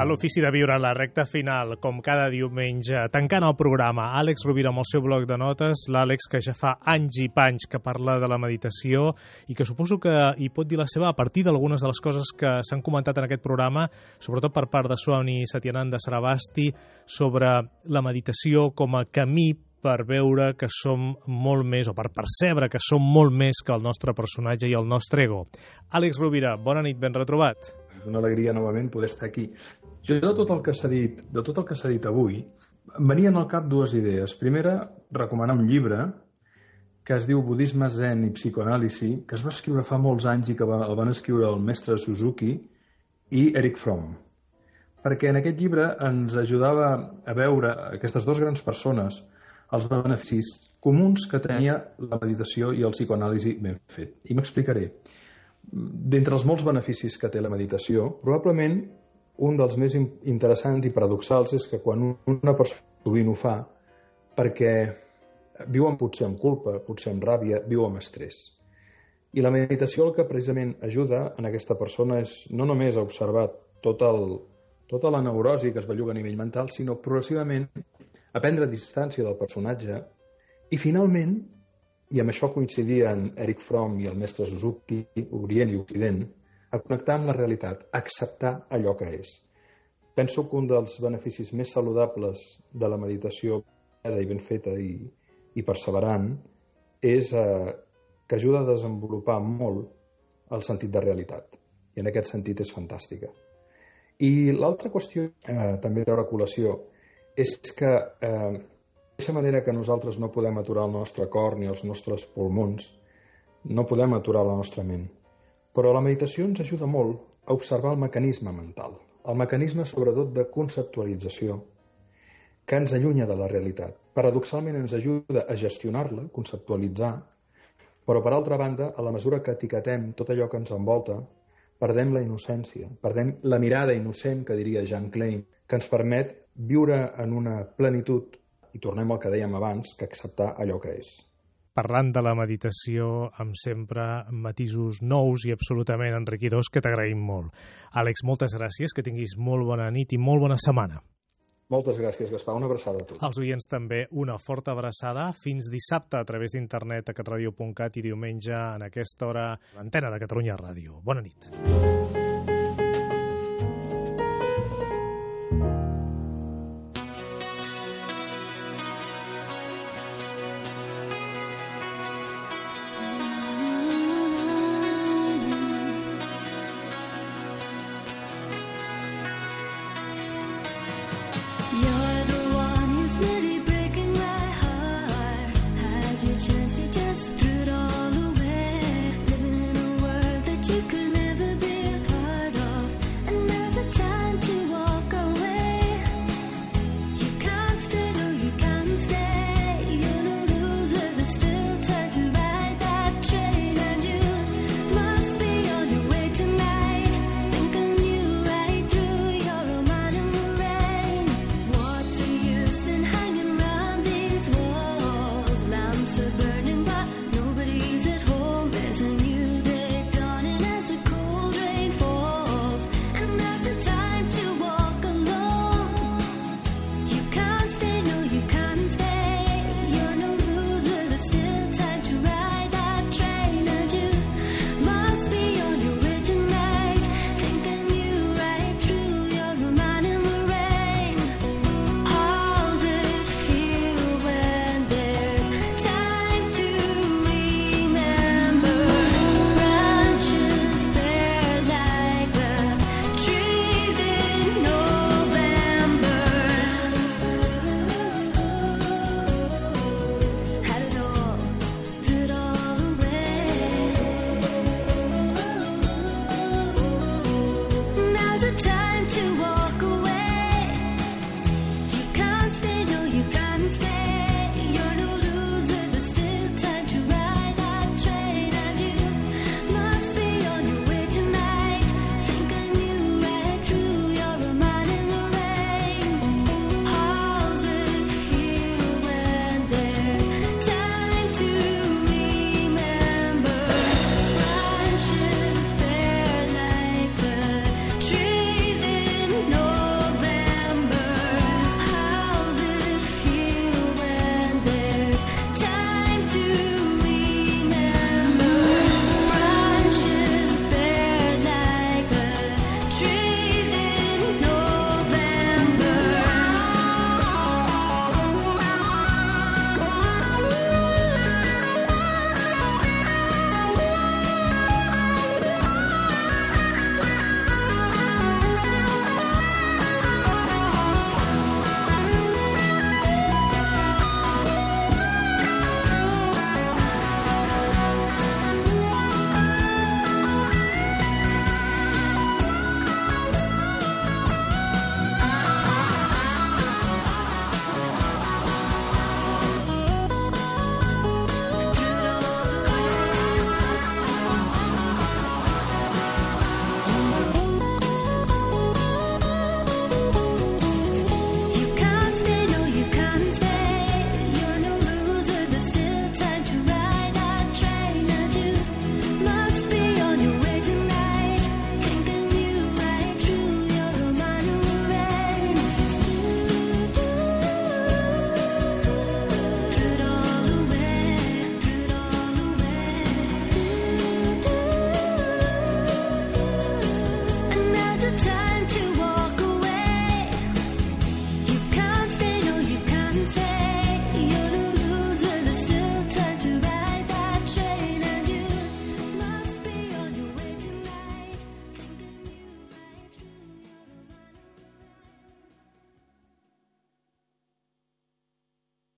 A l'Ofici de Viure, la recta final, com cada diumenge, tancant el programa, Àlex Rovira amb el seu bloc de notes, l'Àlex que ja fa anys i panys que parla de la meditació i que suposo que hi pot dir la seva a partir d'algunes de les coses que s'han comentat en aquest programa, sobretot per part de Swami Satyananda Sarabasti, sobre la meditació com a camí per veure que som molt més, o per percebre que som molt més que el nostre personatge i el nostre ego. Àlex Rovira, bona nit, ben retrobat. És una alegria novament poder estar aquí. Jo de tot el que s'ha dit, de tot el que s'ha dit avui, em venien al cap dues idees. Primera, recomanar un llibre que es diu Budisme Zen i Psicoanàlisi, que es va escriure fa molts anys i que el van escriure el mestre Suzuki i Eric Fromm. Perquè en aquest llibre ens ajudava a veure aquestes dues grans persones els beneficis comuns que tenia la meditació i el psicoanàlisi ben fet. I m'explicaré. D'entre els molts beneficis que té la meditació, probablement un dels més interessants i paradoxals és que quan una persona sovint ho fa perquè viu amb, potser amb culpa, potser amb ràbia, viu amb estrès. I la meditació el que precisament ajuda en aquesta persona és no només a observar tot el, tota la neurosi que es belluga a nivell mental, sinó progressivament a prendre distància del personatge i finalment i amb això coincidien Eric Fromm i el mestre Suzuki, Orient i Occident, a connectar amb la realitat, a acceptar allò que és. Penso que un dels beneficis més saludables de la meditació i ben feta i, i perseverant és eh, que ajuda a desenvolupar molt el sentit de realitat. I en aquest sentit és fantàstica. I l'altra qüestió, eh, també de col·lació, és que eh, mateixa manera que nosaltres no podem aturar el nostre cor ni els nostres pulmons, no podem aturar la nostra ment. Però la meditació ens ajuda molt a observar el mecanisme mental, el mecanisme sobretot de conceptualització, que ens allunya de la realitat. Paradoxalment ens ajuda a gestionar-la, conceptualitzar, però per altra banda, a la mesura que etiquetem tot allò que ens envolta, perdem la innocència, perdem la mirada innocent, que diria Jean Klein, que ens permet viure en una plenitud i tornem al que dèiem abans, que acceptar allò que és. Parlant de la meditació amb sempre matisos nous i absolutament enriquidors que t'agraïm molt. Àlex, moltes gràcies, que tinguis molt bona nit i molt bona setmana. Moltes gràcies, Gaspar. Una abraçada a tots. Els oients també una forta abraçada. Fins dissabte a través d'internet a catradio.cat i diumenge en aquesta hora l'antena de Catalunya Ràdio. Bona nit. you could